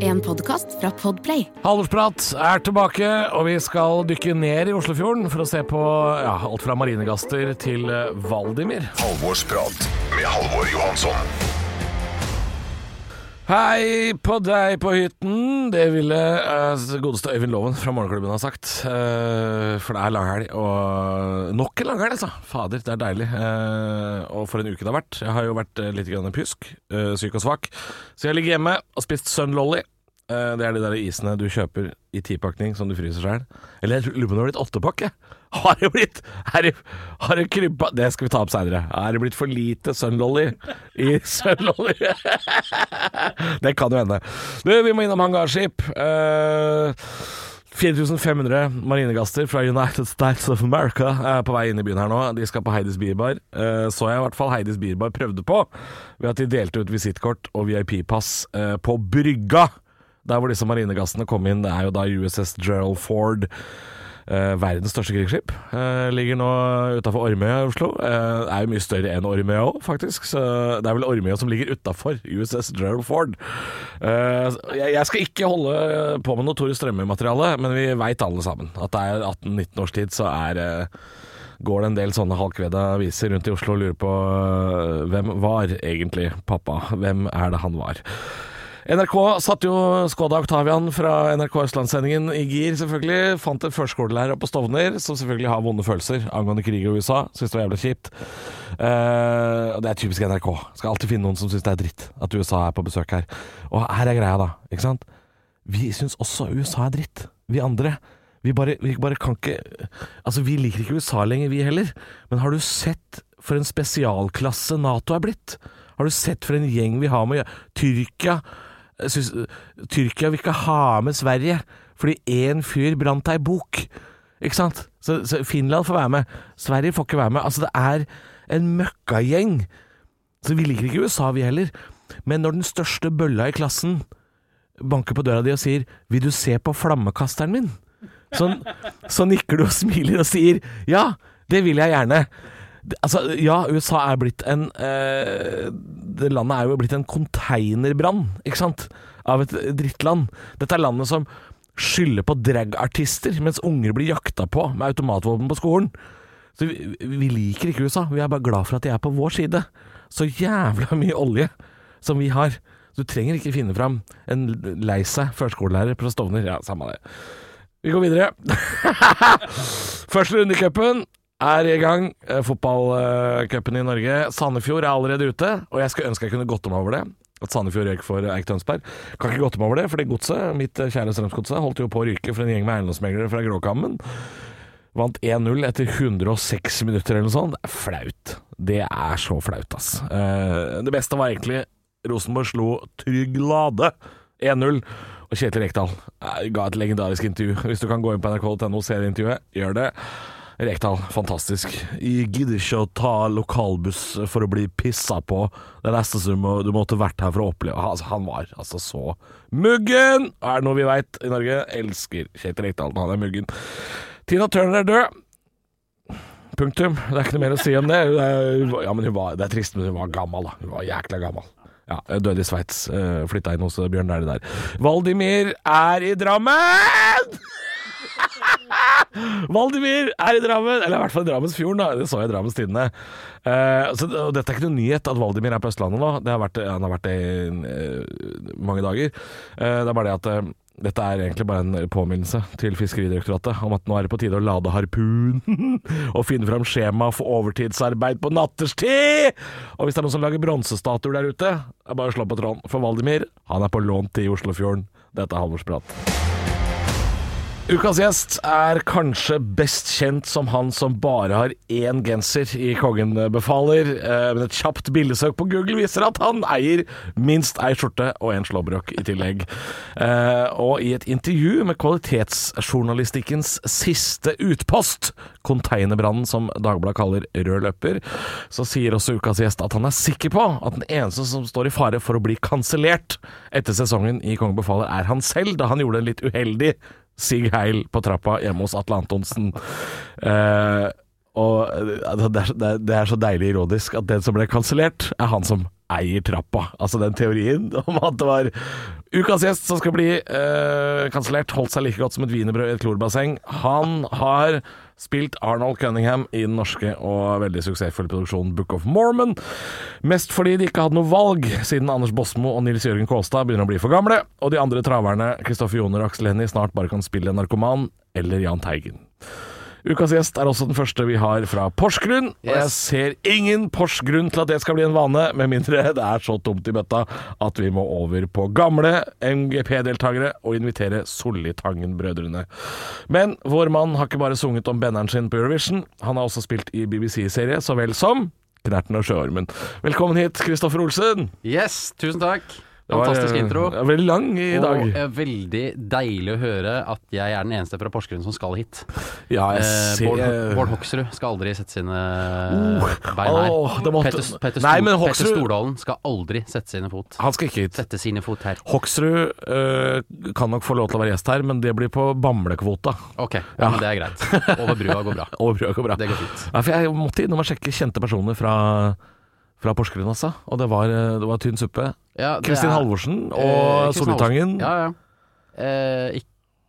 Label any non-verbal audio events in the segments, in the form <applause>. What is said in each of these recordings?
En podkast fra Podplay. Halvorsprat er tilbake, og vi skal dykke ned i Oslofjorden for å se på ja, alt fra marinegaster til Valdimir. Halvorsprat med Halvor Johansson. Hei på deg på hytten, det ville uh, godeste Øyvind Loven fra Morgenklubben ha sagt. Uh, for det er langhelg, og nok en langhelg, altså. Fader, det er deilig. Uh, og for en uke det har vært. Jeg har jo vært litt grann pjusk, syk og svak. Så jeg ligger hjemme og spist Sun Lolly. det er de der isene du kjøper i tipakning som du fryser sjøl. Eller jeg lurer på om det har blitt åttepakke. jeg. Har det blitt Har det, har det krybba Det skal vi ta opp seinere. Er det blitt for lite Sunlolly i Sunlolly? <laughs> det kan jo hende. Du, vi må innom hangarskip. Uh, 4500 marinegaster fra United States of America er på vei inn i byen her nå. De skal på Heidis Bierbar. Uh, så jeg i hvert fall Heidis Bierbar prøvde på ved at de delte ut visittkort og VIP-pass uh, på brygga. Der hvor disse marinegassene kom inn. Det er jo da USS Gerald Ford. Uh, verdens største krigsskip. Uh, ligger nå utafor Ormøya i Oslo. Uh, er jo mye større enn Ormøya òg, faktisk. Så det er vel Ormøya som ligger utafor USS Gerald Ford. Jeg, skal ikke holde på med noe Tore Strømme-materiale, men vi veit alle sammen at det er 18-19 års tid, så er går det en del sånne halvkvedde aviser rundt i Oslo og lurer på hvem var egentlig pappa? Hvem er det han var? NRK satte jo Skoda Octavian fra NRK Østlandssendingen i gir, selvfølgelig. Fant en førskolelærer på Stovner som selvfølgelig har vonde følelser angående krig i USA. Syns det var jævlig kjipt. Uh, det er typisk NRK. Skal alltid finne noen som syns det er dritt at USA er på besøk her. Og her er greia, da. Ikke sant? Vi syns også USA er dritt, vi andre. Vi bare, vi bare kan ikke Altså, vi liker ikke USA lenger, vi heller. Men har du sett for en spesialklasse Nato er blitt? Har du sett for en gjeng vi har med Tyrkia? Synes, Tyrkia vil ikke ha med Sverige fordi én fyr brant ei bok. Ikke sant? Så, så, Finland får være med. Sverige får ikke være med. Altså, det er en møkkagjeng. Så vi liker ikke USA, vi heller. Men når den største bølla i klassen banker på døra di og sier 'Vil du se på flammekasteren min?' Så, så nikker du og smiler og sier 'Ja, det vil jeg gjerne'. Altså, ja, USA er blitt en eh, Det landet er jo blitt en konteinerbrann, ikke sant? Av et drittland. Dette er landet som skylder på dragartister, mens unger blir jakta på med automatvåpen på skolen. Så vi, vi, liker ikke USA. Vi er bare glad for at de er på vår side. Så jævla mye olje som vi har. Du trenger ikke finne fram en lei seg førskolelærer fra Stovner. Ja, samme det. Vi går videre. <laughs> Første runde i cupen er i gang. Eh, fotballcupen i Norge. Sandefjord er allerede ute, og jeg skulle ønske jeg kunne gått om over det. At Sandefjord røyk for Eik Tønsberg. Kan ikke gått om over det, for det godset, mitt eh, kjære Strømsgodset, holdt jo på å ryke for en gjeng med eiendomsmeglere fra Gråkammen. Vant 1-0 etter 106 minutter eller noe sånt. Det er flaut. Det er så flaut, ass. Eh, det beste var egentlig Rosenborg slo Trygg Lade 1-0. Og Kjetil Rekdal ga et legendarisk intervju. Hvis du kan gå inn på nrk.no og se det intervjuet, gjør det. Rekdal, fantastisk. Jeg gidder ikke å ta lokalbuss for å bli pissa på. Det neste som du, må, du måtte vært her for å oppleve. Altså, han var altså så muggen! Er det noe vi veit i Norge? Elsker Kjetil Rekdal han er muggen. Tina Turner er død. Punktum. Det er ikke noe mer å si om det. Ja, men hun var, Det er trist, men hun var gammel, da. Hun var jækla gammel. Ja, Døde i Sveits. Eh, Flytta inn hos Bjørn Dæhlie der. Valdimir er i Drammen! <laughs> Valdimir er i Drammen, eller i hvert fall i Drammensfjorden, da. Det så jeg i Drammens Tidende. Uh, dette er ikke noe nyhet at Valdimir er på Østlandet nå. Har vært, han har vært det i uh, mange dager. Uh, det er bare det at dette er egentlig bare en påminnelse til Fiskeridirektoratet om at nå er det på tide å lade harpunen <laughs> og finne fram skjema for overtidsarbeid på natterstid! Og hvis det er noen som lager bronsestatuer der ute, er bare å slå på tråden. For Valdimir, han er på lånt i Oslofjorden. Dette er Halvorsprat. Ukas gjest er kanskje best kjent som han som bare har én genser i Kongen befaler, eh, men et kjapt bildesøk på Google viser at han eier minst ei skjorte og en slåbrok i tillegg. Eh, og i et intervju med kvalitetsjournalistikkens siste utpost, Containerbrannen, som Dagbladet kaller rød løper, så sier også ukas gjest at han er sikker på at den eneste som står i fare for å bli kansellert etter sesongen i Kongen befaler, er han selv, da han gjorde en litt uheldig Sig Heil på trappa hjemme hos Atle Antonsen. Uh, og altså, det er, det er, så deilig ironisk at den som ble kansellert, er han som eier trappa. Altså den teorien <laughs> om at det var ukas gjest som skal bli eh, kansellert, holdt seg like godt som et wienerbrød i et klorbasseng. Han har spilt Arnold Cunningham i den norske og veldig suksessfulle produksjonen Book of Mormon. Mest fordi de ikke hadde noe valg, siden Anders Bosmo og Nils Jørgen Kåstad begynner å bli for gamle, og de andre traverne, Kristoffer Joner og Aksel Hennie, snart bare kan spille en narkoman eller Jahn Teigen. Ukas gjest er også den første vi har fra Porsgrunn, og jeg ser ingen Porsgrunn til at det skal bli en vane, med mindre det er så tomt i bøtta at vi må over på gamle MGP-deltakere og invitere Sollitangen-brødrene. Men vår mann har ikke bare sunget om benneren sin på Eurovision, han har også spilt i BBC-serie så vel som Knerten og sjøormen. Velkommen hit, Kristoffer Olsen. Yes, tusen takk. Det var, Fantastisk eh, intro. Veldig lang i dag. Og eh, veldig deilig å høre at jeg er den eneste fra Porsgrunn som skal hit. Ja, jeg Eh, ser Bård, Bård Hoksrud skal aldri sette sine bein her. Måtte- Petter, Petter, Nei, Stol- men Petter Stordalen skal aldri sette sine fot. Han skal ikke hit. Sette sine fot her. Hoksrud øh, kan nok få lov til å være gjest her, men det blir på bamlekvota. Ok, ja, men det er greit. Over brua går bra. <laughs> Over brua går bra. Det går fint. Ja, jeg måtte innom og sjekke kjente personer fra, fra Porsgrunn, altså. Og det var, øh, det var tynn suppe. Ja, Kristin er- Halvorsen eh, og Solitangen. Soltangen. Ja, ja. Eh, ikke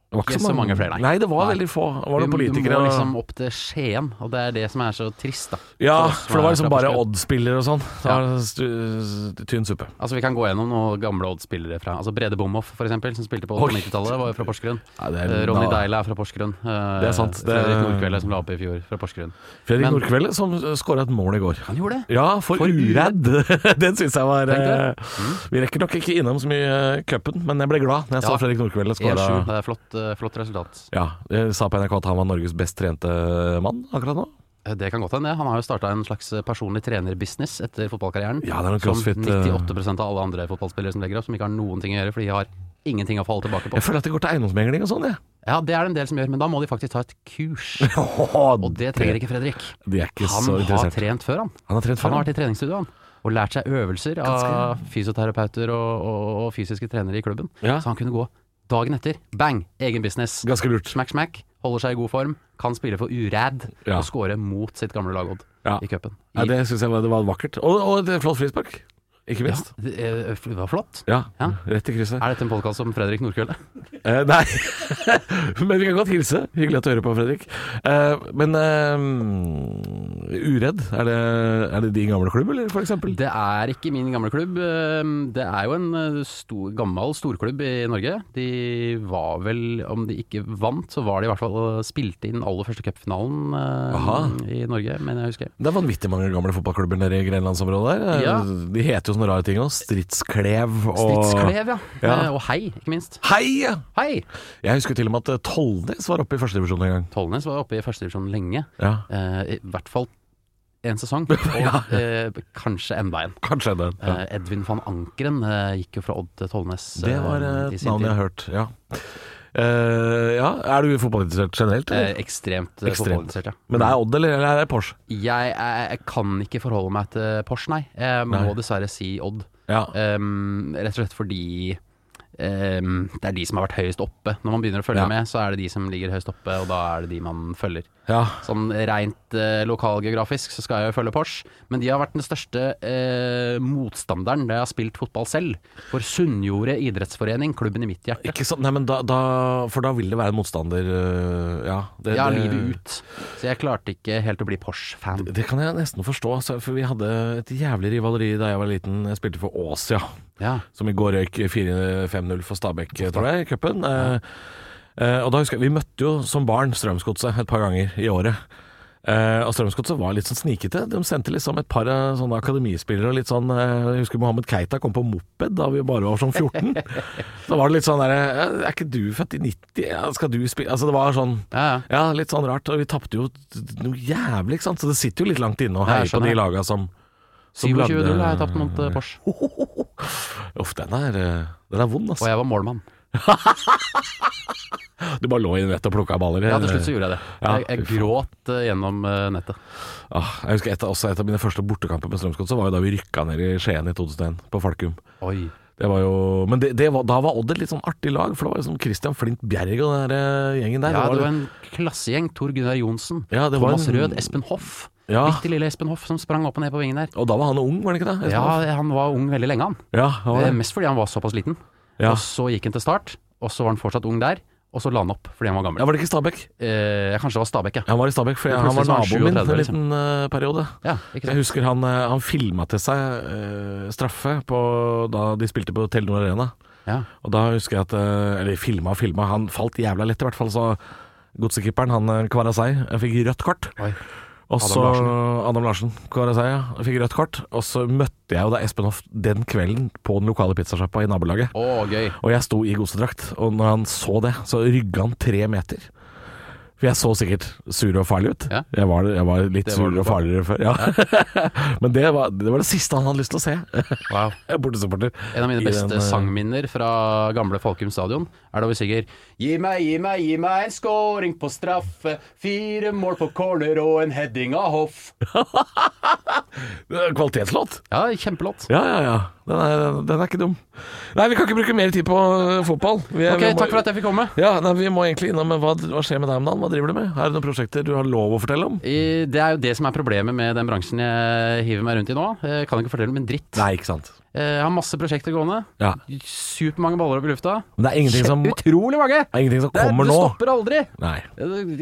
Det var ikke så mange flere, nei. Nei, det var Nei. veldig få. Var det politikere. vi må liksom opp til Skien, og det er det som er så trist, da. ja, for det var liksom bare. Odd-spillere og sånn. Ja. var tynn suppe. Altså Vi kan gå gjennom noen gamle Odd-spillere fra Altså Brede Bomhoff, for eksempel, som spilte på 90-tallet, var jo fra Porsgrunn. Ja, er- Eh, Ronny da- Deila er fra Porsgrunn. Eh, Det er sant, det- Fredrik Nordkvelde, som la opp i fjor, fra Porsgrunn. Fredrik Men- Nordkvelde som skåra et mål i går. Han gjorde det! Ja, for, For uredd. <laughs> Den syns jeg var mm. eh, Vi rekker nok ikke innom så mye eh, cupen, men jeg ble glad når jeg Ja. så Fredrik Nordkvelde skåra. det er flott, eh, flott resultat. Ja, jeg sa på NRK at han var Norges best trente mann akkurat nå. Eh, Det kan godt hende. Han har jo starta en slags personlig trenerbusiness etter fotballkarrieren. Ja, det er som crossfit, eh. 98% av alle andre fotballspillere som legger opp, som ikke har noen ting å gjøre, for de har ingenting å falle tilbake på. Jeg føler at det går til eiendomsmegling og sånn, jeg. Ja, det er det en del som gjør, men da må de faktisk ta et kurs. <laughs> Og det trenger ikke Fredrik. Ikke Han har trent før, han. Han har trent Han før. har vært i treningsstudio, han. Og lært seg øvelser av fysioterapeuter og, og, og fysiske trenere i klubben. Ja. Så han kunne gå dagen etter. Bang! Egen business. Ganske lurt. Smack, smack. Holder seg i god form. Kan spille for Urad Ja. og score mot sitt gamle lag Odd Ja. i cupen. Ja, det syns jeg var, det var vakkert. Og, og et flott frispark. Ikke Ja, minst. eh, det var flott. Ja, Ja. rett i krysset. Er dette en podkast om Fredrik Nordkølle? Eh, nei, <laughs> men vi kan godt hilse. Hyggelig at du hører på, Fredrik. Eh, men eh, Uredd, er det, er det din gamle klubb, eller for eksempel? Det er ikke min gamle klubb. Eh, Det er jo en eh, stor, gammel storklubb i Norge. De var vel, om de ikke vant, så var de i hvert fall og spilte i den aller første cupfinalen eh, Aha. i Norge, mener jeg husker. Det er vanvittig mange gamle fotballklubber nede i grenlandsområdet der. Eh, Ja. De heter jo sånne rare ting òg. Stridsklev og Stridsklev, ja. Ja. Eh, Og Hei, ikke minst. Hei! Hei! Jeg husker til og med at eh, Tollnes var oppe i førstedivisjon en gang. Tollnes var oppe i førstedivisjon lenge. Ja, Eh, I hvert fall en sesong, <laughs> og eh, kanskje enda en. Kanskje enda en Ja. Eh, Edvin van Ankeren eh, gikk jo fra Odd til Tollnes. Det var et navn jeg har hørt, ja. Eh, ja. Er du fotballinteressert generelt? Eh, Eller? ekstremt, eh, Ekstremt. fotballinteressert, ja. Men det er Odd eller, eller er det Porsche? Jeg, jeg, jeg kan ikke forholde meg til Porsche, nei. Jeg må Nei. dessverre si Odd. Ja. Um, rett og slett fordi um, det er de som har vært høyest oppe. Når man begynner å følge Ja. med, så er det de som ligger høyest oppe, og da er det de man følger. ja. Sånn rent uh, lokalgeografisk så skal jeg jo følge Porsche, men de har vært den største uh, motstanderen da jeg har spilt fotball selv. For Sunnjordet idrettsforening, klubben i mitt hjerte. Ikke sant? Nei, men da, da, for da vil det være en motstander, uh, ja. Det, Ja, det- livet ut. Så jeg klarte ikke helt å bli Porsche-fan. Det kan jeg nesten forstå, altså, for vi hadde et jævlig rivaleri da jeg var liten. Jeg spilte for Ås, ja. Ja. Som i går røyk 4-5-0 for Stabæk, tror jeg, i cupen. Ja. eh, og da husker jeg, Vi møtte jo som barn Strømsgodset et par ganger i året. Eh, og Strømsgodset var litt sånn snikete. De sendte liksom et par sånne akademispillere og litt sånn eh, Jeg husker Mohammed Keita kom på moped da vi bare var sånn 14. <laughs> Da var det litt sånn derre Er ikke du født i 90? Ja, skal du spille Altså det var sånn Ja, ja. litt sånn rart. Og vi tapte jo noe jævlig, ikke sant. Så det sitter jo litt langt inne å heie på de laga som 27-0 har jeg tapt mot uh, Porsche, <laughs> Uff, den er, eh, den er vond, og altså. jeg var målmann. <laughs> Du bare lå i nettet og plukka baller. Ja, til slutt så gjorde jeg det. <laughs> Ja, jeg jeg gråt uh, gjennom uh, nettet. Ah, jeg husker et, også et av mine første bortekamper med Strømsgodset var jo da vi rykka ned i Skien i 2001, på Falkum. Oi. Det var jo, men det, det var, da var Odd et litt sånn artig lag, for det var liksom Christian Flint Bjerg og den der gjengen der. Ja, det det var en klassegjeng. Tor Gunnar Johnsen, Ja, Thomas en- Rød, Espen Hoff. Ja. Bitte lille Espen Hoff som sprang opp og ned på vingen der. Og da var han ung, var han ikke det? Ja, han var ung veldig lenge, han. ja han var Eh, det. Mest fordi han var såpass liten. Ja. Og så gikk han til start, og så var han fortsatt ung der. Og så la han opp fordi han var gammel. ja, var det ikke Stabæk? Eh, kanskje det var Stabæk, ja. Han var i Stabæk, for han var naboen min en liten uh, periode. ja Jeg husker han, eh, han filma til seg uh, straffe på, da de spilte på Telenor Arena. Ja. Og da husker jeg at Eller filma og filma. Han falt jævla lett, i hvert fall. Så godsekeeperen, han eh, Kvarasei, fikk rødt kort. Oi. Og Adam så Larsen. Adam Larsen. Ja. Fikk rødt kort. Og så møtte jeg jo da Espen Hoff den kvelden på den lokale pizzasjappa i nabolaget. Oh, gøy. Og jeg sto i godsedrakt, og når han så det, så rygga han tre meter. For jeg så sikkert sur og farlig ut. Ja. Jeg, var, jeg var litt sur og farligere før. Ja. <laughs> Men det var, det var det siste han hadde lyst til å se. Wow. <laughs> Bortesupporter. En av mine beste den, eh, sangminner fra gamle Falkum stadion er da vi synger Gi meg, gi meg, gi meg en scoring på straffe. Fire mål på corner og en heading av hoff. <laughs> Kvalitetslåt. Ja, kjempelåt. Ja, ja, ja. Den er, den er ikke dum. Nei, vi kan ikke bruke mer tid på øh, fotball. Vi, Ok, vi må- takk for at jeg fikk komme. Ja, nei, Vi må egentlig innom hva, hva skjer med deg om dagen. Hva driver du med? Er det noen prosjekter du har lov å fortelle om? I- Det er jo det som er problemet med den bransjen jeg hiver meg rundt i nå. Jeg kan ikke fortelle om en dritt. Nei, ikke sant. Jeg har masse prosjekter gående. Ja. Supermange baller opp i lufta. Men det er ingenting som, Utrolig mange! Det er ingenting som kommer nå. Du stopper aldri. Nei,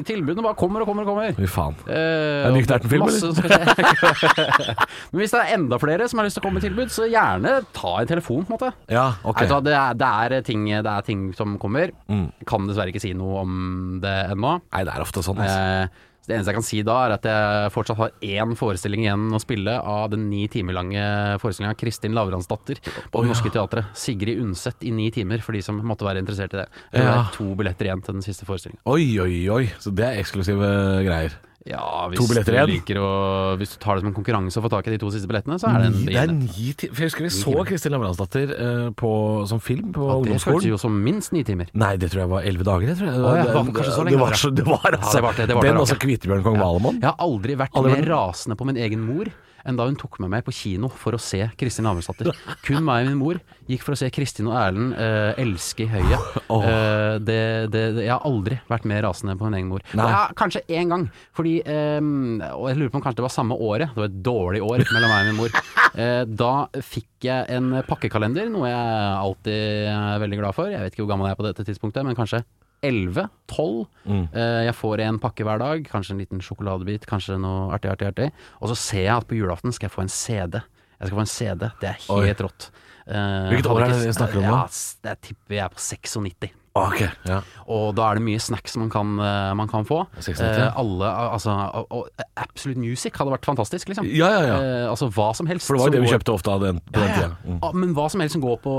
Tilbudene bare kommer og kommer og kommer. fy faen. Eh, er Nyk Terten-film, masse som skal skje. <laughs> Men hvis det er enda flere som har lyst til å komme med tilbud, så gjerne ta en telefon, på en måte. Ja, ok. Nei, det, er, det, er ting, det er ting som kommer. Mm. Kan dessverre ikke si noe om det ennå. Nei, det er ofte sånn. Altså. Eh, det eneste jeg kan si da, er at jeg fortsatt har én forestilling igjen å spille av den ni timer lange forestillinga 'Kristin Lavransdatter' på Det Norske Teatret. Sigrid Undset i ni timer, for de som måtte være interessert i det. Det Ja. er to billetter igjen til den siste forestillingen. Oi, oi, oi. Så det er eksklusive greier. Ja, hvis du å Hvis du tar det som en konkurranse å få tak i de to siste billettene, så er det en det er ni timer. For jeg husker vi så. Kristin Lavransdatter uh, som film på Ja, det føltes ungdomsskolen. jo som minst ni timer. Nei, det tror jeg var elleve dager. Det, tror jeg. Å, ja, det, var kanskje så lenge, det var, så, det var Ja, altså det var det, det var Den også. Kvitebjørn kong Valemon. Jeg har aldri vært Aldri mer rasende på min egen mor enn da hun tok med meg på kino for å se Kristin Lavransdatter. Kun meg og min mor gikk for å se Kristin og Erlend uh, elske i høyet. Oh. Uh, det, det, det, jeg har aldri vært mer rasende på min egen mor. Ja, kanskje én gang, fordi eh, Og jeg lurer på om kanskje det var samme året. Det var et dårlig år mellom meg og min mor. <laughs> Eh, da fikk jeg en pakkekalender, noe jeg alltid er veldig glad for. Jeg vet ikke hvor gammel jeg er på dette tidspunktet, men kanskje 11, 12. Mm. Eh, Jeg får en pakke hver dag, kanskje en liten sjokoladebit, kanskje noe artig, artig, artig. Og så ser jeg at på julaften skal jeg få en CD. Jeg skal få en CD, det er Oi. helt rått. Eh, Hvilket år er det vi snakker om nå? Ja, det tipper jeg er på 96. Ok, ja. Og da er det mye snacks man kan, eh, man kan få. 96, Eh, ja. alle, al- altså, og, og Absolute Music hadde vært fantastisk, liksom. Ja, ja, ja. Eh, altså hva som helst. For det var jo det vi kjøpte ofte av den, på den tida. Mm. Ja, Men hva som helst som går på,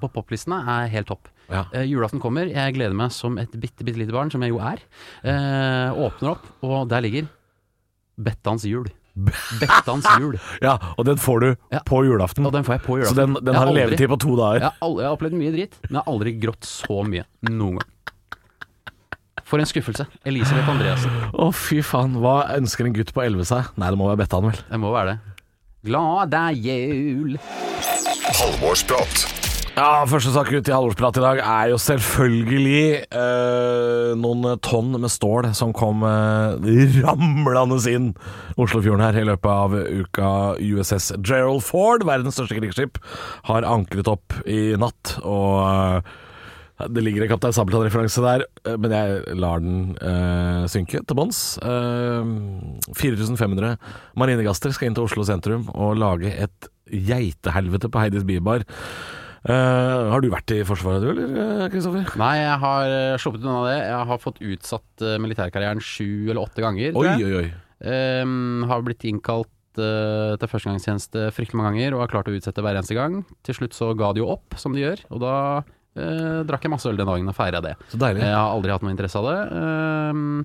på poplistene, er helt topp. Ja. Eh, julaften kommer, jeg gleder meg som et bitte, bitte lite barn, som jeg jo er. Eh, åpner opp, og der ligger Bettans jul. <laughs> Bettans jul. ja, og den får du Ja. på julaften. Og den får jeg på julaften. Så den, den har en levetid på to dager. Jeg har, jeg har opplevd mye dritt, men jeg har aldri grått så mye noen gang. For en skuffelse. Elisabeth Andreassen. Å, fy faen. Hva ønsker en gutt på 11 seg? Nei, det må være Bettan, vel. Det må være det. Glade jul. Halvorsprat. Ja, Første sak ut i halvårsprat i dag er jo selvfølgelig eh, noen tonn med stål som kom eh, ramlende inn Oslofjorden her i løpet av uka. USS Gerald Ford, verdens største krigsskip, har ankret opp i natt. Og eh, det ligger en Kaptein Sabeltann-referanse der, eh, men jeg lar den eh, synke til bunns. Eh, 4500 marinegaster skal inn til Oslo sentrum og lage et geitehelvete på Heidis Bibar. Eh, har du vært i Forsvaret du, eller Kristoffer? Nei, jeg har eh, sluppet unna det. Jeg har fått utsatt eh, militærkarrieren sju eller åtte ganger. Oi, oi, oi. Um, har blitt innkalt uh, til førstegangstjeneste fryktelig mange ganger og har klart å utsette hver eneste gang. Til slutt så ga de jo opp, som de gjør, og da eh, drakk jeg masse øl den dagen og feira det. Så deilig. Jeg har aldri hatt noe interesse av det. Ehm,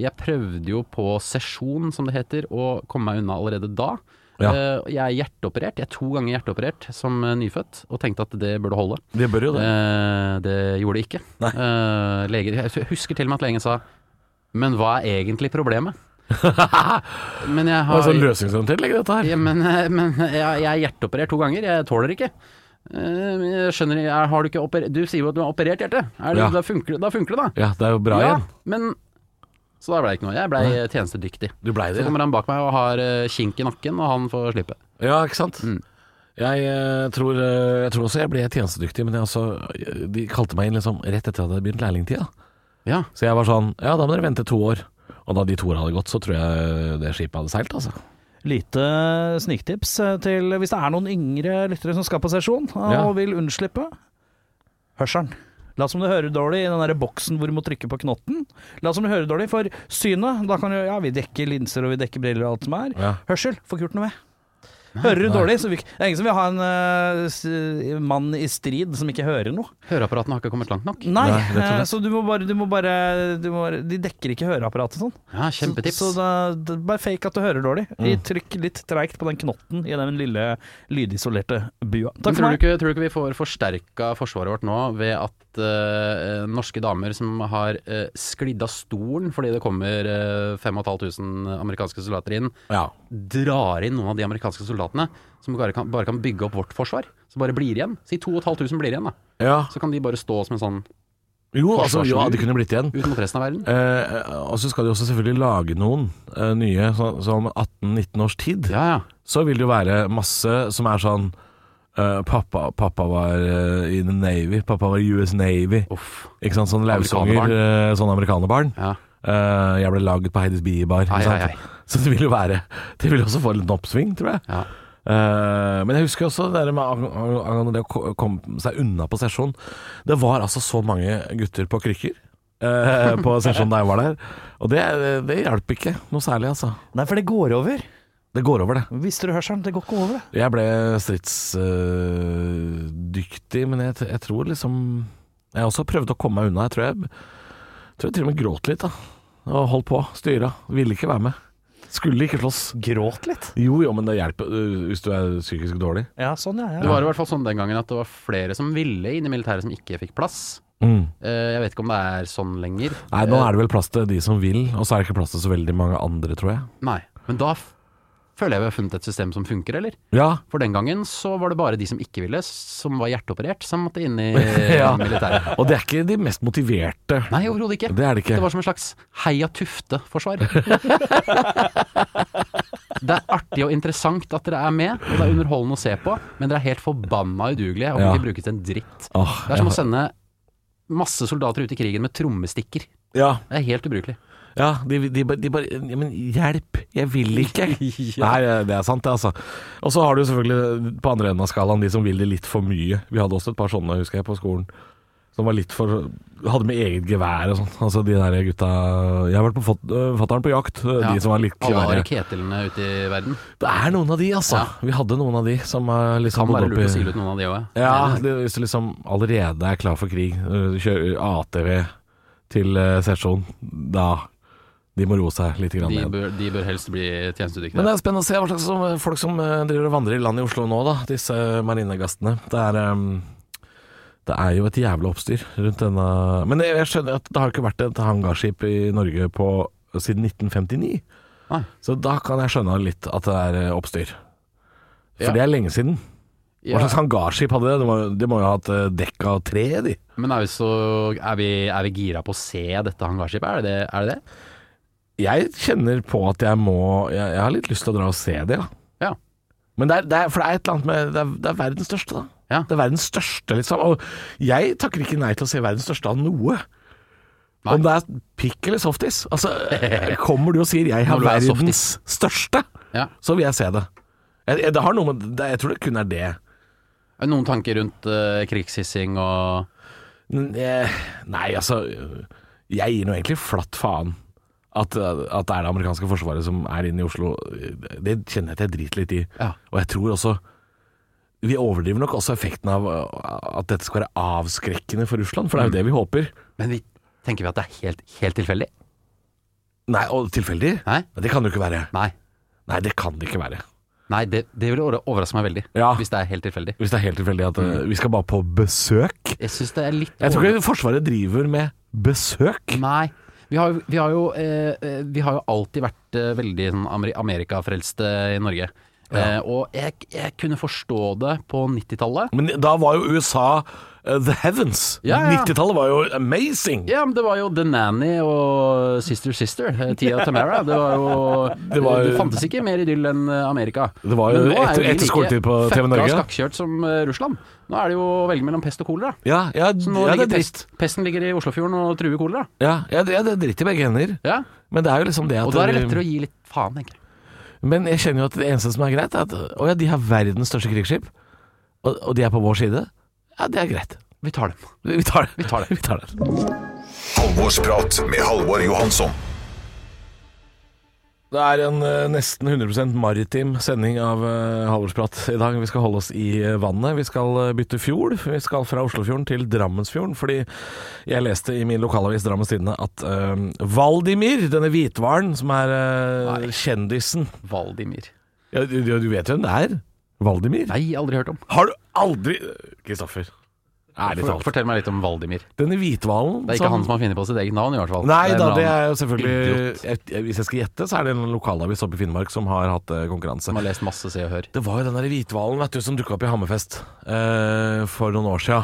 jeg prøvde jo på sesjon, som det heter, å komme meg unna allerede da. Ja. Eh, jeg er hjerteoperert. Jeg er to ganger hjerteoperert som eh, nyfødt, og tenkte at det burde holde. Det bør jo det. Eh, det gjorde det ikke. Leger, jeg husker til og med at legen sa Men hva er egentlig problemet? <laughs> men jeg har var sånn løsningsorientert legge dette her. ja, men, men jeg, jeg er hjerteoperert to ganger. Jeg tåler ikke. Jeg skjønner jeg, Har du ikke operert Du sier jo at du har operert hjertet. Er det, Ja. da, funker, da funker det, da. Ja, det er jo bra ja, igjen. men Så da ble det ikke noe. Jeg ble tjenestedyktig. Du blei Så kommer han bak meg og har eh, kink i nakken, og han får slippe. Ja, ikke sant? Mm. Jeg, eh, tror, eh, jeg tror også jeg ble tjenestedyktig, men jeg også, de kalte meg inn liksom rett etter at jeg hadde begynt lærlingtida. Ja. Så jeg var sånn Ja, da må dere vente to år. Og da de to åra hadde gått, så tror jeg det skipet hadde seilt, altså. Lite sniktips til hvis det er noen yngre lyttere som skal på sesjon og Ja. vil unnslippe. Hørselen. La som du hører dårlig i den der boksen hvor du må trykke på knotten. La som du hører dårlig for synet. Da kan du, ja, vi dekker linser og vi dekker briller og alt som er. Ja. Hørsel får gjort noe med. Hører du dårlig, så vi, det er ingen som vil ha en uh, mann i strid som ikke hører noe. Høreapparatene har ikke kommet langt nok. Nei, Nei, eh, så du må bare, du må bare, du må bare De dekker ikke høreapparatet sånn. Ja, kjempetips. Så, så da, bare fake at du hører dårlig. Mm. Trykk litt treigt på den knotten i den lille lydisolerte bua. Takk for tror, du ikke, tror du ikke vi får forsterka forsvaret vårt nå ved at uh, norske damer som har uh, sklidd av stolen fordi det kommer uh, 5500 amerikanske soldater inn, Ja. drar inn noen av de amerikanske soldatene som bare kan, bare kan bygge opp vårt forsvar? Som bare blir igjen? Si 2500 blir igjen, da. ja. Så kan de bare stå som en sånn Jo, altså, Forsvarsmur. de kunne blitt igjen. ut mot resten av verden. Eh, og så skal de også selvfølgelig lage noen eh, nye, så, så om 18-19 års tid. Ja, ja. Så vil det jo være masse som er sånn eh, pappa, pappa var eh, i the Navy, pappa var i US Navy. Uff. Ikke sant, sånn lausunger, sånn amerikanerbarn. Ja. Eh, jeg ble laget på Heidis Bie-bar. Ai, ai, ai. Så det vil jo være Det vil også få en liten oppsving, tror jeg. Ja. Uh, men jeg husker også det med det å komme seg unna på sesjon. Det var altså så mange gutter på krykker Uh, på <laughs> sesjon da jeg var der. Og det, det hjalp ikke noe særlig, altså. Nei, for det går over. Det går over, det. Visste du hørselen? Det går ikke over, det. Jeg ble stridsdyktig, men jeg, jeg tror liksom Jeg også prøvde å komme meg unna. Jeg tror jeg, tror jeg til og med gråt litt, da. Og holdt på. Styra. Ville ikke være med. Skulle ikke slåss. Gråt litt. Jo, jo, men det hjelper øh, hvis du er psykisk dårlig. Ja, sånn, ja. Det ja. var i hvert fall sånn den gangen at det var flere som ville inn i militæret som ikke fikk plass. Mm. Eh, Jeg vet ikke om det er sånn lenger. Nei, nå er det vel plass til de som vil, og så er det ikke plass til så veldig mange andre, tror jeg. Nei, men da f føler jeg vi har funnet et system som funker, eller? Ja, For den gangen så var det bare de som ikke ville, som var hjerteoperert, som måtte inn i <laughs> Ja. militæret. og det er ikke de mest motiverte. Nei, overhodet ikke. Det er det ikke. Det var som en slags Heia Tufte-forsvar. <laughs> det er artig og interessant at dere er med, og det er underholdende å se på, men dere er helt forbanna udugelige og kan Ja. ikke brukes til en dritt. Åh, Det er som å sende masse soldater ut i krigen med trommestikker. Ja, Det er helt ubrukelig. Ja de, de, de bare ja, Men hjelp, jeg vil ikke. <laughs> Nei, det er sant, det, altså. Og så har du selvfølgelig på andre enden av skalaen de som vil det litt for mye. Vi hadde også et par sånne, husker jeg, på skolen. Som var litt for Hadde med eget gevær og sånn. Altså de der gutta Jeg har vært på øh, fatter'n på jakt. øh, Ja. De som var litt Alle har klare. ute i verden. Det er noen av de, altså. Ja. Vi hadde noen av de som er liksom Kan være lurt å sile ut noen av de òg. Ja, det, hvis du liksom allerede er klar for krig, øh, kjører ATV til øh, sesjon, da De må roe seg litt grann De ned. bør, de bør helst bli tjenestedyktige. Men det er spennende å se hva slags som- folk som øh, driver og vandrer i land i Oslo nå, da. Disse marinegastene. Det er Det er jo et jævla oppstyr rundt denne Men jeg, jeg skjønner at det har ikke vært et hangarskip i Norge på siden 1959. Nei. Så da kan jeg skjønne litt at det er oppstyr. For Ja. det er lenge siden. Hva slags hangarskip hadde det? De må, de må jo ha hatt dekk av tre, de. men er vi, så, er, vi, er vi gira på å se dette hangarskipet? Er det det? Er det, det? Jeg kjenner på at jeg må Jeg, jeg har litt lyst til å dra og se det, da. Ja. Men det er, det er, for det er et eller annet med Det er, det er verdens største, da. Ja. Det er verdens største, liksom. Og jeg takker ikke nei til å se verdens største av noe. Nei. Om det er pikk eller softis. Altså, kommer du og sier 'jeg har er verdens største', Ja. så vil jeg se det. Jeg, jeg, det har noe med det, Jeg tror det kun er det. Er det noen tanker rundt uh, krigshissing og eh, Nei, altså Jeg gir nå egentlig flatt faen at, at det er det amerikanske forsvaret som er inne i Oslo. Det kjenner jeg at jeg driter litt i. Ja. Og jeg tror også Vi overdriver nok også effekten av at dette skal være avskrekkende for Russland, for det er jo det vi håper. Men vi, tenker vi at det er helt, helt tilfeldig? Nei, og tilfeldig? Nei? Det kan det jo ikke være. Nei. Nei, det kan det ikke være. Nei, det, det ville overraske meg veldig. Ja. Hvis det er helt tilfeldig. Hvis det er helt tilfeldig at mm. vi skal bare på besøk. Jeg syns det er litt Jeg tror ikke Forsvaret driver med besøk. Nei. Vi har, vi har jo, eh, eh, vi har jo alltid vært eh, veldig sånn Ameri Amerikafrelste i Norge. Eh, og jeg, jeg kunne forstå det på 90-tallet. Men da var jo USA eh, the heavens. Ja, ja. 90-tallet var jo amazing. Ja, men det var jo The Nanny og Sister Sister, Tia Tia Tamara. Det var jo <laughs> Det var jo- Det fantes ikke mer idyll enn eh, Amerika. Det var jo er etter- etter skoletid på TV Norge. fucka skakkjørt som eh, Russland. Nå er det jo å velge mellom pest og kolera. Ja, ja, Så nå ja det ligger er pest, pesten ligger i Oslofjorden og truer kolera. Ja, ja, det, ja, det er dritt i begge hender. Ja. Men det er jo liksom det at Og da er det lettere å gi litt faen, jeg. Men jeg kjenner jo at det eneste som er greit, er at å ja, de har verdens største krigsskip, og, og de er på vår side. Ja, det er greit. Vi tar dem. Vi tar det. Vi tar det. Vi tar det. <laughs> Halvorsprat med Halvor Johansson. Det er en eh, nesten 100 maritim sending av uh, Halvorsprat i dag. Vi skal holde oss i eh, vannet. Vi skal eh, bytte fjord. Vi skal fra Oslofjorden til Drammensfjorden. Fordi jeg leste i min lokalavis Drammens Tidende at eh, Valdimir, denne hvitvaren som er eh, kjendisen Valdimir. ja, du, du vet hvem det er? Valdimir? Nei, aldri hørt om. Har du aldri Kristoffer, ærlig talt. fortell meg litt om Valdimir. Denne hvithvalen Det er ikke han som har funnet på sitt eget navn, i hvert fall. Nei det da, det er jo selvfølgelig jeg, jeg, Hvis jeg skal gjette, så er det en lokalavis oppe i Finnmark som har hatt eh, konkurranse. Som har lest masse Se og Hør. Det var jo den der hvithvalen vet du, som dukka opp i Hammerfest eh, for noen år sia.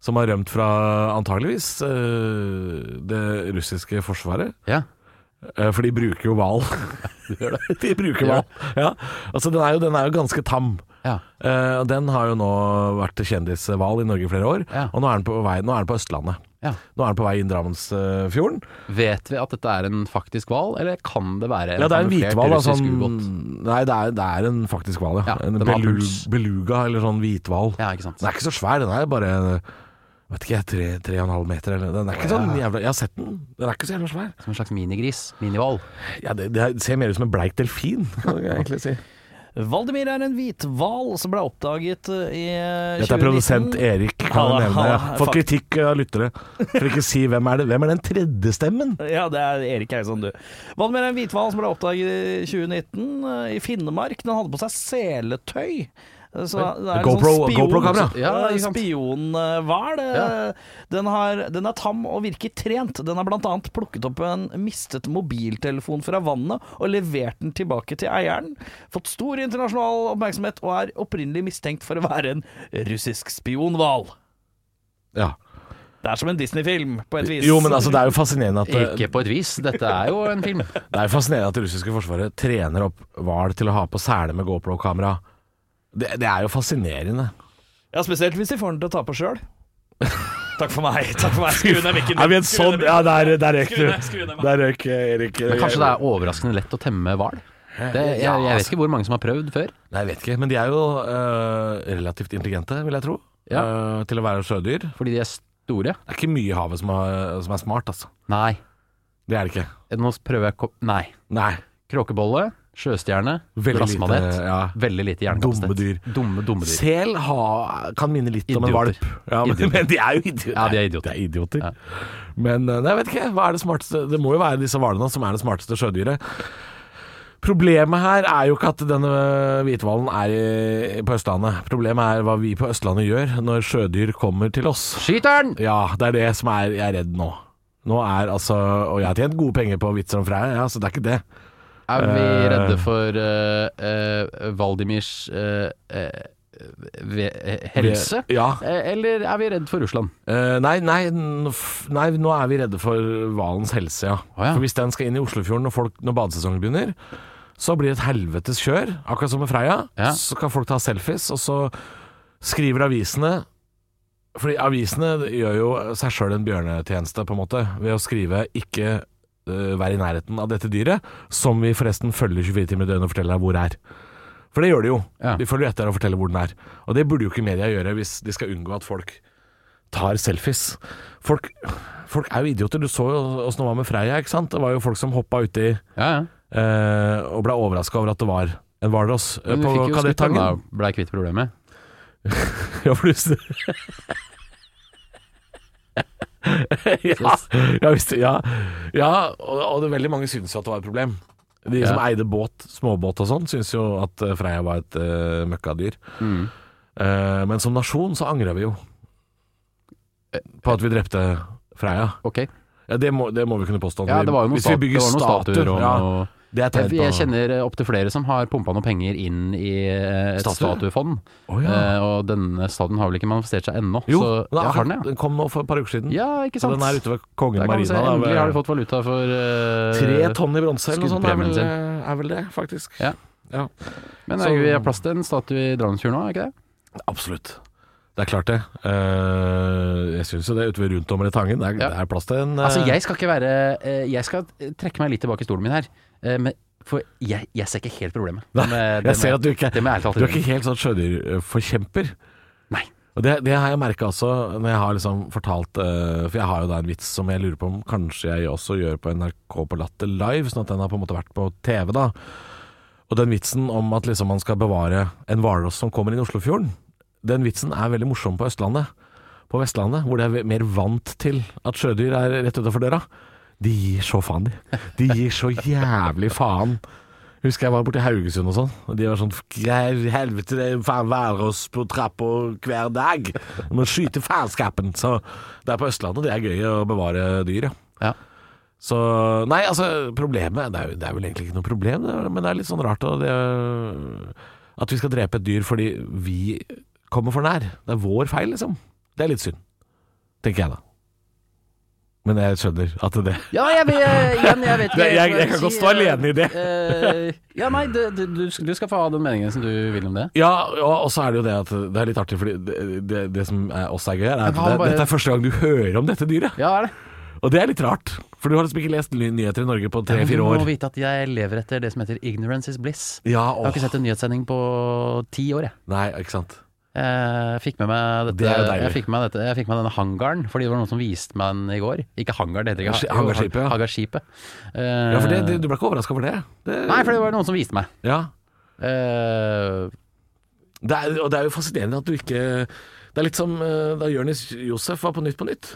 Som har rømt fra antageligvis eh, det russiske forsvaret. Ja. Eh, for de bruker jo hval. <laughs> de bruker hval. Ja. Altså, den er, jo, den er jo ganske tam. Ja. Uh, den har jo nå vært kjendishval i Norge i flere år. Ja. Og nå er den på vei er den på Østlandet. ja. Nå er den på vei inn Drammensfjorden. Vet vi at dette er en faktisk hval, eller kan det være en Ja, det er en hvitval hvithval. ubåt? nei, det er, det er en faktisk hval, ja. En belu, beluga, eller sånn hvithval. Ja. Den er ikke så svær, den er bare Vet ikke, tre, tre og en halv meter eller Den er ikke sånn jævla Jeg har sett den. Den er ikke så jævla svær. Som en slags minigris. Minihval. Ja, det, det ser mer ut som en bleik delfin, kan jeg egentlig si. Valdimir er en hvithval som ble oppdaget eh, i 2019. Dette er produsent Erik, kan jeg nevne. Jeg Får kritikk av lyttere for ikke å si hvem er det Hvem er den tredje stemmen? <laughs> Ja, det er Erik Eidsson, du. Valdemir er en hvithval som ble oppdaget i 2019 eh, i Finnmark. Den hadde på seg seletøy. Så det er en GoPro- sånn spion- GoPro-kamera. Ja. Spionhval. Ja. Den, den er tam og virker trent. Den har bl.a. plukket opp en mistet mobiltelefon fra vannet og levert den tilbake til eieren. Fått stor internasjonal oppmerksomhet og er opprinnelig mistenkt for å være en russisk spionhval. Ja. Det er som en Disney-film, på et vis. Jo, men altså, det er jo fascinerende at Ikke på et vis. Dette er jo en film. Det er jo fascinerende at det russiske forsvaret trener opp hval til å ha på sele med GoPro-kamera. Det, det er jo fascinerende. Ja, spesielt hvis de får den til å ta på sjøl. <laughs> Takk for meg. Takk for meg. Skru ned mikken. Er vi en sånn. Ja, der, der røk du. Der røyk Erik. Men kanskje det er overraskende lett å temme hval? Det- Jeg, jeg vet ikke hvor mange som har prøvd før. Nei, jeg vet ikke. Men de er jo øh, relativt intelligente, vil jeg tro. Ja. øh, til å være sjødyr. Fordi de er store. Det er ikke mye i havet som er, som er smart, altså. Nei. Det er det ikke. Nå prøver jeg Nei. Nei. Kråkebolle, sjøstjerne, glassmanet. ja. Veldig lite hjernekapasitet. Dumme dyr. Dumme, dumme dyr. Sel ha, kan minne litt om en valp. Ja, men, Idioter. <laughs> men de er jo idioter. Ja, de er idioter. De er idioter. Ja. Men øh, nei, jeg vet ikke. Hva er det smarteste Det må jo være disse hvalene som er det smarteste sjødyret. Problemet her er jo ikke at denne hvithvalen er i, på Østlandet. Problemet er hva vi på Østlandet gjør når sjødyr kommer til oss. Skyteren! Ja, det er det som er Jeg er redd nå. Nå er altså Og jeg har tjent gode penger på vitser om Freia, ja, så det er ikke det. Er vi Eh. redde for uh, Valdimirs helse? Ja. Eller er vi redd for Russland? Uh, nei, nei, nei, nå er vi redde for hvalens helse, ja. Oh, ja. For hvis den skal inn i Oslofjorden når, folk, når badesesongen begynner, så blir det et helvetes kjør. Akkurat som med Freia. Ja. Så kan folk ta selfies, og så skriver avisene Fordi avisene gjør jo seg sjøl en bjørnetjeneste, på en måte, ved å skrive 'ikke eh, vær i nærheten av dette dyret', som vi forresten følger 24 timer i døgnet og forteller deg hvor er. For det gjør de jo. Ja. De følger etter og forteller hvor den er. Og det burde jo ikke media gjøre hvis de skal unngå at folk tar selfies. Folk, folk er jo idioter. Du så jo åssen det var med Freia, ikke sant. Det var jo folk som hoppa uti Ja, ja. eh, og ble overraska over at det var en hvalross eh, Men du på fikk jo skutt den, da. Kadettangen. Blei kvitt problemet. <laughs> Ja, for du <laughs> <laughs> ja, ja, visst, ja, ja og, og det veldig mange syns jo at det var et problem. De som eide båt, småbåt og sånn, syns jo at eh, Freia var et uh, møkkadyr. Mm. Uh, men som nasjon så angrer vi jo på at vi drepte Freia. Okay. Ja, det må, det må vi kunne påstå. Ja, det var jo noen, Hvis vi bygger statuer og ja, er Jeg, jeg kjenner opptil flere som har pumpa noe penger inn i eh, et Statue? statuefond. Oh, ja. Eh, og denne statuen har vel ikke manifestert seg ennå. Jo, så, den, ja, er, har den, ja. den kom nå for et par uker siden. Ja, ikke sant? Så den er ute ved Kongen se, Marina. endelig har de fått valuta for eh, Tre tonn i bronse eller noe sånt, er vel, er vel det, faktisk. Ja. Ja, Men Så- er vi har plass til en statue i Drammensfjorden nå, er ikke det? absolutt. Det er klart det. Uh, jeg syns jo det ute ved rundt Tangen. Det er, Ja. det er plass til en uh... Altså, jeg skal ikke være eh, Jeg skal trekke meg litt tilbake i stolen min her. eh, Men for jeg, jeg ser ikke helt problemet. Nei, med- jeg ser at du ikke, du er ikke helt sånn sjødyrforkjemper. Nei. Og det, det har jeg merka også når jeg har liksom fortalt uh, For jeg har jo da en vits som jeg lurer på om kanskje jeg også gjør på NRK på Latter Live, sånn at den har på en måte vært på TV, da. Og den vitsen om at liksom man skal bevare en hvalross som kommer inn i Oslofjorden, den vitsen er veldig morsom på Østlandet. På Vestlandet, hvor de er mer vant til at sjødyr er rett utafor døra. De gir så faen, de. De gir så jævlig faen. Husker jeg var borte i Haugesund og sånn, og de var sånn Helvete, det er faen hvalross på trappa hver dag. Du må skyte faenskapen. Så det er på Østlandet det er gøy å bevare dyr, ja. Ja. Så Nei, altså, problemet Det er, jo, det er vel egentlig ikke noe problem, men det er litt sånn rart det, at vi skal drepe et dyr fordi vi kommer for nær. Det er vår feil, liksom. Det er litt synd. Tenker jeg, da. Men jeg skjønner at det Ja, jeg, jeg, igjen, jeg vet <laughs> ikke jeg- jeg kan godt stå alene i det. eh, ja, nei, du, skal- du skal få ha den meningen som du vil om det. Ja, og og så er det jo det at det er litt artig, fordi det, det, det som også er gøy, er at det, dette er første gang du hører om dette dyret. Ja, er det. Og det er litt rart, for du har liksom ikke lest ny- nyheter i Norge på tre-fire Du må vite at jeg lever etter det som heter ignorance is bliss. Ja, Jeg har ikke sett en nyhetssending på ti år, jeg. Nei, ikke sant. Jeg fikk med meg dette, jeg fikk med meg dette Jeg fikk med denne hangaren, fordi det var noen som viste meg den i går. Ikke hangaren, det heter ikke hangarskipet, ja. Hangarskipet. Ja, for det, det, Du ble ikke overraska over det? det? Nei, for det var noen som viste meg. Ja. Uh, Det er, og det er jo fascinerende at du ikke Det er litt som eh, da Jonis Josef var på Nytt på Nytt.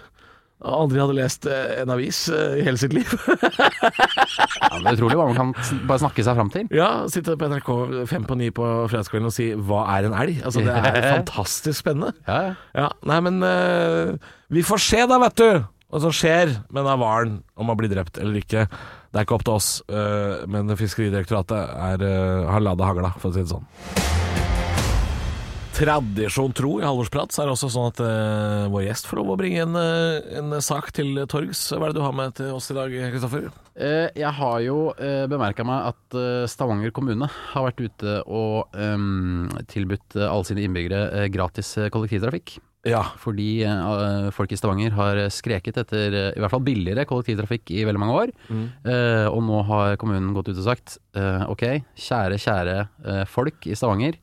Aldri hadde lest eh, en avis eh, i hele sitt liv. <laughs> ja, det er utrolig hva man kan bare snakke seg fram til. Ja, sitte på NRK fem på ni på fredagskvelden og si 'hva er en elg'? Altså Det er <laughs> fantastisk spennende. Ja, ja. Ja, Nei, men uh, vi får se da, vet du. Hva som skjer med den hvalen, om han blir drept eller ikke. Det er ikke opp til oss, uh, men Fiskeridirektoratet er, uh, har lada hagla, for å si det sånn. Tradisjon tro i halvårsprat, så er det også sånn at uh, vår gjest får lov å bringe en, eh, en sak til torgs. Hva er det du har med til oss i dag, Kristoffer? Uh, jeg har jo uh, bemerka meg at uh, Stavanger kommune har vært ute og um, tilbudt alle sine innbyggere gratis kollektivtrafikk. Ja. Fordi uh, folk i Stavanger har skreket etter uh, i hvert fall billigere kollektivtrafikk i veldig mange år. Eh, og nå har kommunen gått ut og sagt ok, kjære, kjære folk i Stavanger.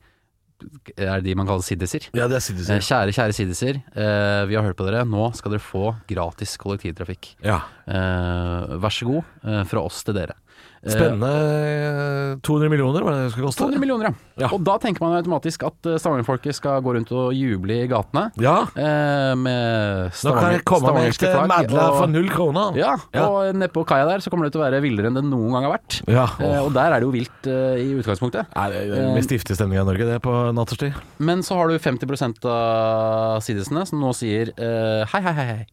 Er det de man kaller siddiser? Ja, det er Eh, kjære, kjære siddiser. Eh, vi har hørt på dere. Nå skal dere få gratis kollektivtrafikk. Ja. Eh, vær så god, eh, fra oss til dere. Eh, Spennende. eh, 200 millioner, var det det skulle koste? 200 millioner, ja. Ja. Og da tenker man automatisk at eh, Stavanger-folket skal gå rundt og juble i gatene. Ja. Eh, med Nå kan jeg komme med et madla for null kroner. Ja, Ja. og nedpå kaia der så kommer det til å være villere enn det noen gang har vært. Ja, Eh, og der er det jo vilt eh, i utgangspunktet. Nei, det er den mest giftige stemninga i Norge, det, på natterstid. Men så har du 50 av sidisene som nå sier eh, hei, hei, hei, hei.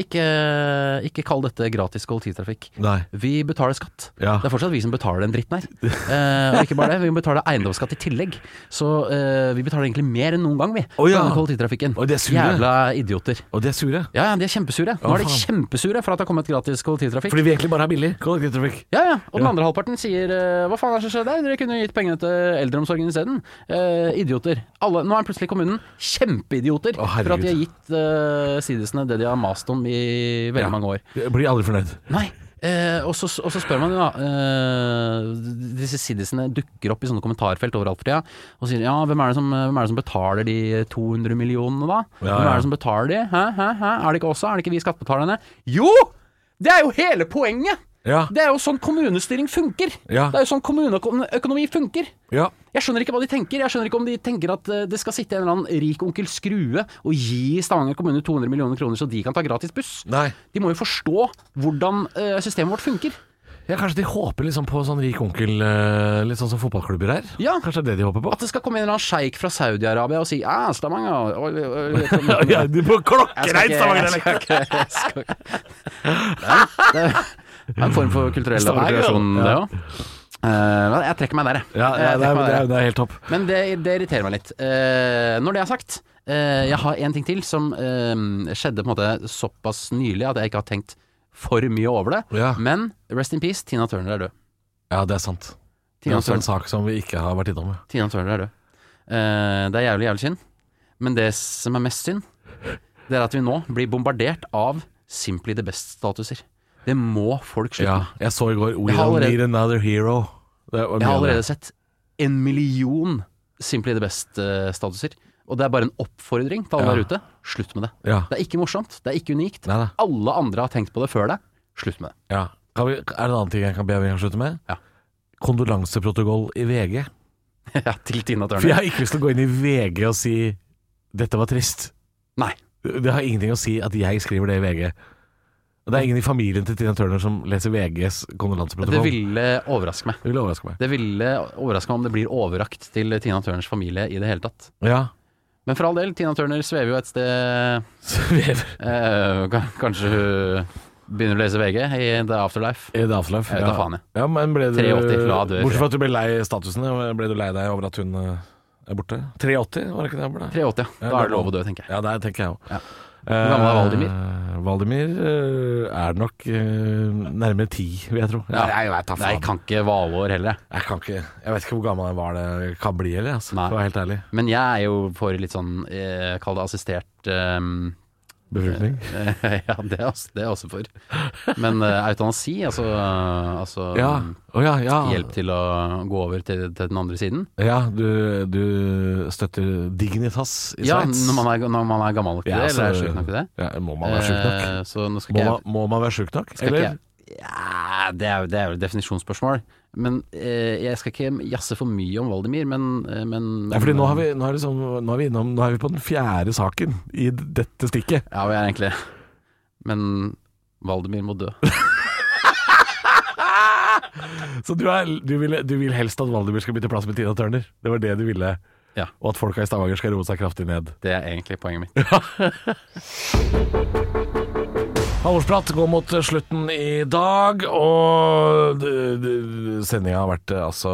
Ikke, ikke kall dette gratis kollektivtrafikk. Nei. Vi betaler skatt. Ja. Det er fortsatt vi som betaler den dritten her. Eh, og ikke bare det, vi må betale eiendomsskatt i tillegg. Så eh, vi betaler egentlig mer enn noen gang, vi. Å, ja. kollektivtrafikken. Og de er sure. Jævla idioter. Og de er sure. Ja, ja, de er kjempesure. Nå er de kjempesure for at det har kommet gratis kollektivtrafikk. Fordi vi egentlig bare har billig kollektivtrafikk. Ja, ja. Og den andre halvparten sier eh, hva faen er det som skjer der? Dere kunne gitt pengene til eldreomsorgen isteden. Uh, idioter. Alle, nå er plutselig kommunen kjempeidioter Å, for herregud. at de har gitt uh, sidisene det de har mast om i veldig Ja. mange år. Jeg blir aldri fornøyd. Nei. Eh, og, så, og så spør man jo da eh, Disse siddisene dukker opp i sånne kommentarfelt overalt for tida og sier ja, hvem er, det som, hvem er det som betaler de 200 millionene da? Ja, Hvem ja. er det som betaler de? Hæ, hæ, hæ? Er det ikke også? Er det ikke vi skattebetalerne? Jo! Det er jo hele poenget! Ja. Det er jo sånn kommunestyring funker! Ja. Det er jo sånn kommuneøkonomi funker! Ja. Jeg skjønner ikke hva de tenker. Jeg skjønner ikke om de tenker at eh, det skal sitte en eller annen rik onkel Skrue og gi Stavanger kommune 200 millioner kroner så de kan ta gratis buss. Nei. De må jo forstå hvordan eh, systemet vårt funker. Ja, kanskje de håper liksom på sånn rik onkel, eh, litt sånn som fotballklubber er? Ja. Kanskje det er det de håper på? At det skal komme en eller annen sjeik fra Saudi-Arabia og si ja, Stavanger ja, du jeg skal Stavanger-dialekt! Det- er en form for kulturell appropriasjon, det òg. jeg trekker meg der, jeg. Ja, ja, Jeg det, er, det, er, det er helt topp. Men det, det irriterer meg litt. Uh, når det er sagt, uh, jeg har en ting til som eh, skjedde på en måte såpass nylig at jeg ikke har tenkt for mye over det. Ja. Men rest in peace, Tina Turner er død. Ja, det er sant. Det er en sak som vi ikke har vært innom. Tina Turner er død. Eh, det er jævlig, jævlig synd. Men det som er mest synd, det er at vi nå blir bombardert av Simply the Best-statuser. Det må folk slutte Ja, med. jeg så i går We don't allerede- need another hero. Det Jeg har allerede sett en million Simply the Best-statuser. Og det er bare en oppfordring til alle Ja. der ute. Slutt med det. Ja. Det er ikke morsomt. Det er ikke unikt. Nei, nei. Alle andre har tenkt på det før deg. Slutt med det. Ja. Kan vi, er det en annen ting jeg kan be vi kan slutte med? Ja. Kondolanseprotokoll i VG. <laughs> ja, til Tina For jeg har ikke lyst til å gå inn i VG og si 'dette var trist'. Nei. Det har ingenting å si at jeg skriver det i VG. Det er ingen i familien til Tina Turner som leser VGs Det ville overraske meg. Det ville overraske meg. Det ville overraske meg om det blir overrakt til Tina Turners familie i det hele tatt. Ja. Men for all del, Tina Turner svever jo et sted <laughs> Svever eh, Kanskje hun begynner å lese VG i The Afterlife. i The Afterlife. Jeg vet da ja. faen, jeg. Ja, men ble du 83 la du Bortsett fra at du ble lei statusen, ble du lei deg over at hun eh, er borte? 83, var det ikke det? han 83, ja. Da er det lov å dø, tenker jeg. Ja, det tenker jeg òg. Ja. Hvor gammel er Valdimir? Valdimir eh, er nok eh, nærmere ti, vil jeg tro. Ja. Nei, jeg vet Nei, jeg kan ikke Valår heller, jeg. Kan ikke Jeg vet ikke hvor gammel jeg var det kan bli, eller, altså, for å være helt ærlig. Men jeg er jo for litt sånn, eh, kall det assistert ehm, Befruktning. <laughs> Ja, det er, også, det er også for. Men uh, eutanasi, altså, altså Ja. Oh, ja, ja. hjelp til å gå over til, til den andre siden. Ja, du, du støtter Dignitas i Ja, Sveits? når man, er, når man er gammel nok til Ja, det, eller er sjuk nok til det. Ja, må man være sjuk nok? Eh, Må man, må man være sjuk nok? skal ikke ja, det er det er jo et definisjonsspørsmål. Men eh, jeg skal ikke jazze for mye om Valdemir, men, eh, men Nei, fordi nå, har vi, nå, er sånn, nå, er vi innom, nå er vi på den fjerde saken i dette stikket. Ja, vi er egentlig Men Valdemir må dø. <laughs> Så du, er, du, vil, du vil helst at Valdemir skal bytte plass med Tina Turner? Det var det du ville? Ja. Og at folka i Stavanger skal roe seg kraftig ned? Det er egentlig poenget mitt. <laughs> Halvorsprat går mot slutten i dag, og sendinga har vært eh, altså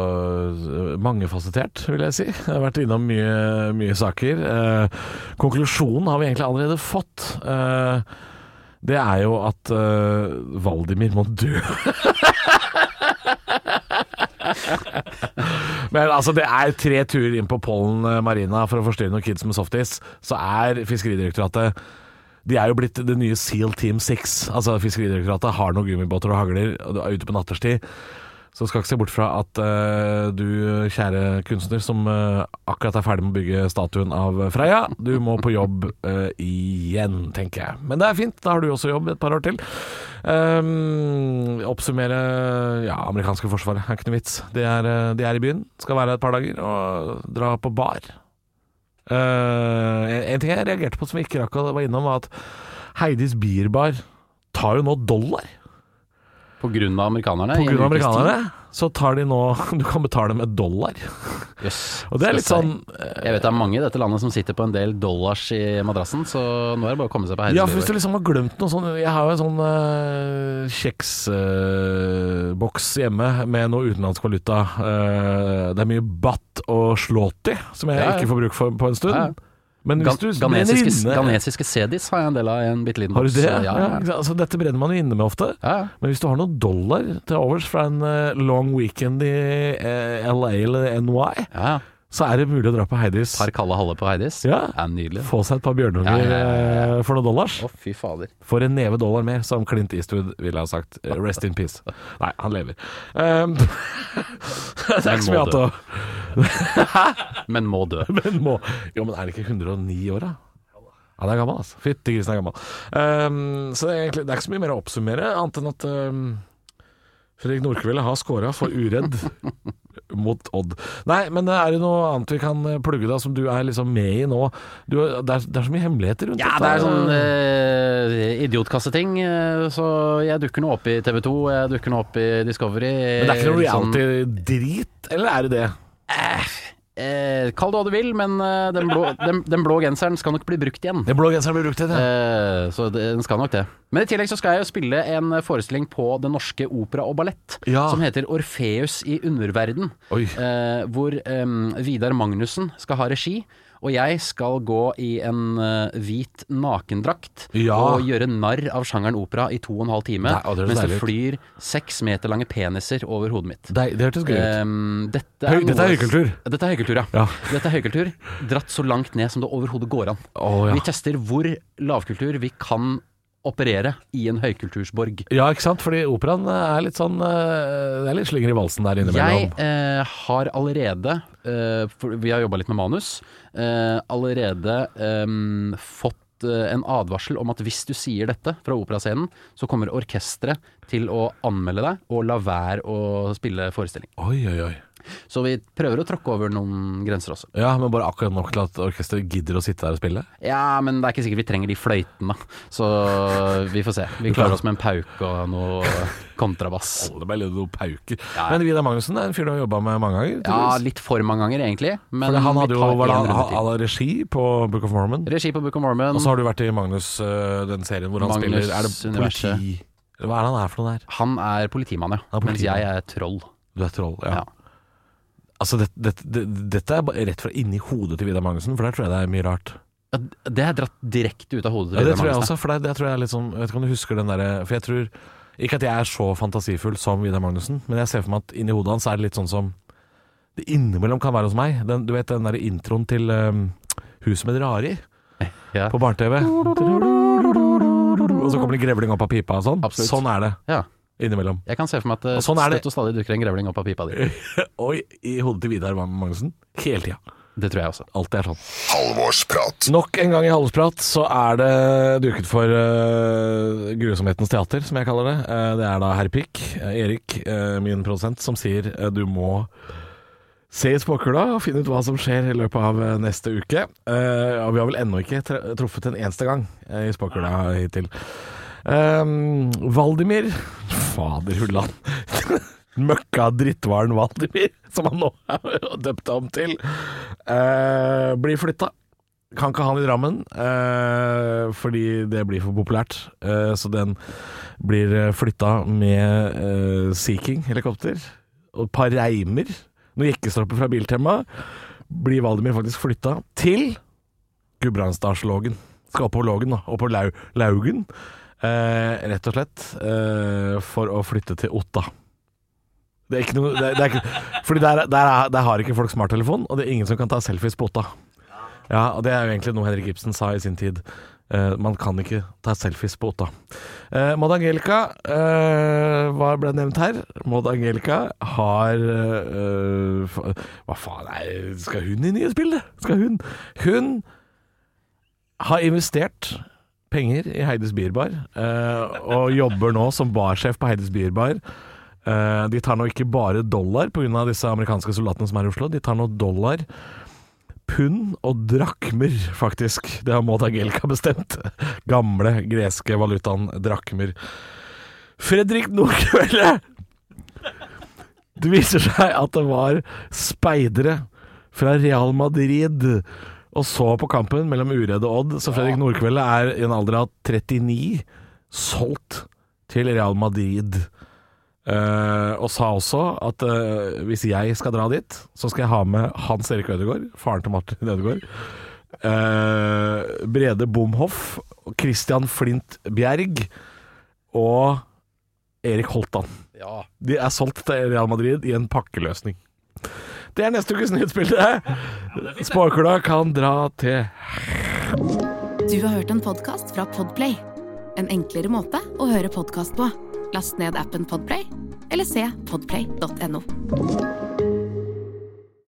mangefasettert, vil jeg si. Jeg har vært innom mye, mye saker. Eh, konklusjonen har vi egentlig allerede fått. Eh, det er jo at eh, Valdimir må dø. <laughs> Men altså, det er tre turer inn på Pollen eh, Marina for å forstyrre noen kids med softis. Så er Fiskeridirektoratet de er jo blitt det nye Seal Team 6. Altså Fiskeridirektoratet har noen gummibåter og hagler og du er ute på natterstid. Så skal ikke se bort fra at uh, du, kjære kunstner, som uh, akkurat er ferdig med å bygge statuen av Freya, du må på jobb uh, igjen, tenker jeg. Men det er fint, da har du også jobb et par år til. Um, oppsummere Ja, amerikanske forsvaret er ikke noe vits. De er, de er i byen, skal være her et par dager, og dra på bar. En, en ting jeg reagerte på som vi ikke rakk å være innom, var at Heidis Bierbar tar jo nå dollar. På grunn av amerikanerne. På grunn av amerikanerne så tar de nå <laughs> Du kan betale med dollar. Yes, <laughs> Og det er litt sånn jeg vet det er mange i dette landet som sitter på en del dollars i madrassen, så nå er det bare å komme seg på Ja, for hvis du liksom har glemt noe sånn Jeg har jo en sånn uh, kjeksboks hjemme med noe utenlandsk valuta. Uh, det er mye batt og slåti som jeg Ja, ja. ikke får bruk for på en stund. Ja, ja. Men hvis du brenner inne ganesiske sedis har jeg en del av i en bitte liten Har du boks. det? Ja, Ja, ja, altså, dette brenner man jo inne med ofte. ja. ja. Men hvis du har noen dollar til overs fra en eh, long weekend i eh, LA eller NY, ja. Så er det mulig å dra på Heidis. Par kalde haller på Heidis. Ja. Det er nydelig. Få seg et par bjørnunger Ja, ja, eh, for noen dollars. Å, fy fader. For en neve dollar mer, som Clint Eastwood ville ha sagt. Eh, Rest in peace. Nei, han lever. Um, <laughs> det er ikke så mye annet å <laughs> Men må dø. Men må Jo, men er det ikke 109 år, da? Ja, det er gammel, altså. Fytti grisen er gammel. Um, så det er, egentlig, det er ikke så mye mer å oppsummere, annet enn at um, Fredrik Nordkveld har scora for uredd <laughs> mot Odd. Nei, men er det noe annet vi kan plugge da, som du er liksom med i nå? Du, det, er, det er så mye hemmeligheter rundt Ja, det er sånn eh, idiotkasseting. eh, så jeg dukker nå opp i TV 2, jeg dukker nå opp i Discovery. Men det er ikke noe sånn- reality-drit, eller er det det? Eh, kall det hva du vil, men eh, den, blå, <laughs> den, den blå genseren skal nok bli brukt igjen. Den blå genseren blir brukt igjen, ja. Eh, så det, den skal nok det. Men i tillegg så skal jeg jo spille en forestilling på Det Norske Opera og Ballett Ja. som heter Orfeus i underverden. Eh, hvor Vidar Magnussen skal ha regi. Og jeg skal gå i en uh, hvit nakendrakt Ja. og gjøre narr av sjangeren opera i to og en halv time. Nei, det mens det flyr seks meter lange peniser over hodet mitt. Det, det hørtes gøy ut. Um, dette, Høy- dette er høykultur. Dette er høykultur, ja. Ja. Dette er høykultur dratt så langt ned som det overhodet går an. Oh, ja. Vi tester hvor lavkultur vi kan operere i en høykultursborg. Ja, ikke sant? Fordi operaen er litt sånn eh, Det er litt slinger i valsen der Jeg eh, har allerede, eh, vi har jobba litt med manus, eh, allerede eh, fått eh, en advarsel om at hvis du sier dette fra operascenen, så kommer orkesteret til å anmelde deg og la være å spille forestilling. Oi, oi, oi. Så vi prøver å tråkke over noen grenser også. Ja, men bare akkurat nok til at orkesteret gidder å sitte der og spille? Ja, men det er ikke sikkert vi trenger de fløytene, så vi får se. Vi klarer oss med en pauk og noe kontrabass. <laughs> Alle litt noen pauker. Ja. Men Vidar Magnussen er en fyr du har jobba med mange ganger? Ja, litt for mange ganger egentlig, men Fordi han hadde jo var det, han, han, regi på Book of Mormon. Regi på Book of Mormon. Og så har du vært i Magnus, øh, den serien hvor han Magnus spiller Er det politi... Hva er det han er for noe der? Han er politimann, ja. Er er Mens jeg er troll. Du er troll, ja. Ja. Altså, det, det, det, dette er rett fra inni hodet til Vidar Magnussen, for der tror jeg det er mye rart. Ja, Det er dratt direkte ut av hodet Ja, til det Vidar tror jeg Magnussen. også, for det, det tror jeg er litt sånn Jeg vet ikke om du husker den derre For jeg tror Ikke at jeg er så fantasifull som Vidar Magnussen, men jeg ser for meg at inni hodet hans er det litt sånn som det innimellom kan være hos meg. Den, du vet den derre introen til um, Huset med det rare i Ja. på barne-TV? Og så kommer det grevling opp av pipa og sånn. Absolutt. Sånn er det ja. Innimellom. Jeg kan se for meg at det Og sånn er det. støtt og stadig dukker en grevling opp av pipa di. <laughs> Oi, i hodet til Vidar Magnussen. Hele tida. Det tror jeg også. Alt er sånn. Halvorsprat. Nok en gang i halvårsprat så er det duket for uh, grusomhetens teater, som jeg kaller det. Uh, det er da herr Pikk, uh, Erik, eh, min produsent, som sier eh, du må se i spåkula og finne ut hva som skjer i løpet av eh, neste uke. Eh, og vi har vel ennå ikke tre truffet en eneste gang eh, i spåkula hittil. Um, Valdimir Fader hullan. <laughs> Møkka drittvaren Valdimir, som han nå <laughs> har døpt om til, uh, blir flytta. Kan ikke ha han i Drammen, uh, fordi det blir for populært. Uh, så den blir flytta med Sea King-helikopter og et par reimer. Noen jekkestropper fra Biltema. Blir Valdimir faktisk flytta til Gudbrandsdalslågen. Skal opp på Lågen, da. Opp på Lau Laugen. Eh, rett og slett eh, for å flytte til Otta. Det er ikke noe det, er- det er ikke, Fordi der, der, er, der har ikke folk smarttelefon, og det er ingen som kan ta selfies på Otta. Ja, og det er jo egentlig noe Henrik Ibsen sa i sin tid. Eh, man kan ikke ta selfies på Otta. Eh, Maud Angelica, eh, hva ble nevnt her? Maud Angelica har eh, Hva faen er Skal hun i nye spill, det? Skal hun? Hun har investert penger i Heides Bierbar, eh, og jobber nå som barsjef på Heides Bierbar. Eh, de tar nå ikke bare dollar pga. disse amerikanske soldatene som er i Oslo. De tar nå dollar, pund og drakmer, faktisk. Det har Maud Angelica bestemt. Gamle greske valutaen drakmer. Fredrik Nordkvelde! Det viser seg at det var speidere fra Real Madrid og så på kampen mellom Uredd og Odd. Så Fredrik Nordkveldet er i en alder av 39 solgt til Real Madrid. Uh, og sa også at uh, hvis jeg skal dra dit, så skal jeg ha med Hans Erik Ødegaard, faren til Martin Ødegaard. Uh, Brede Bomhoff, Christian Flint Bjerg og Erik Holtan. De er solgt til Real Madrid i en pakkeløsning. Det er neste ukes nyhetsbilde. Spåkula kan dra til Du har hørt en podkast fra Podplay. En enklere måte å høre podkast på. Last ned appen Podplay, eller se podplay.no.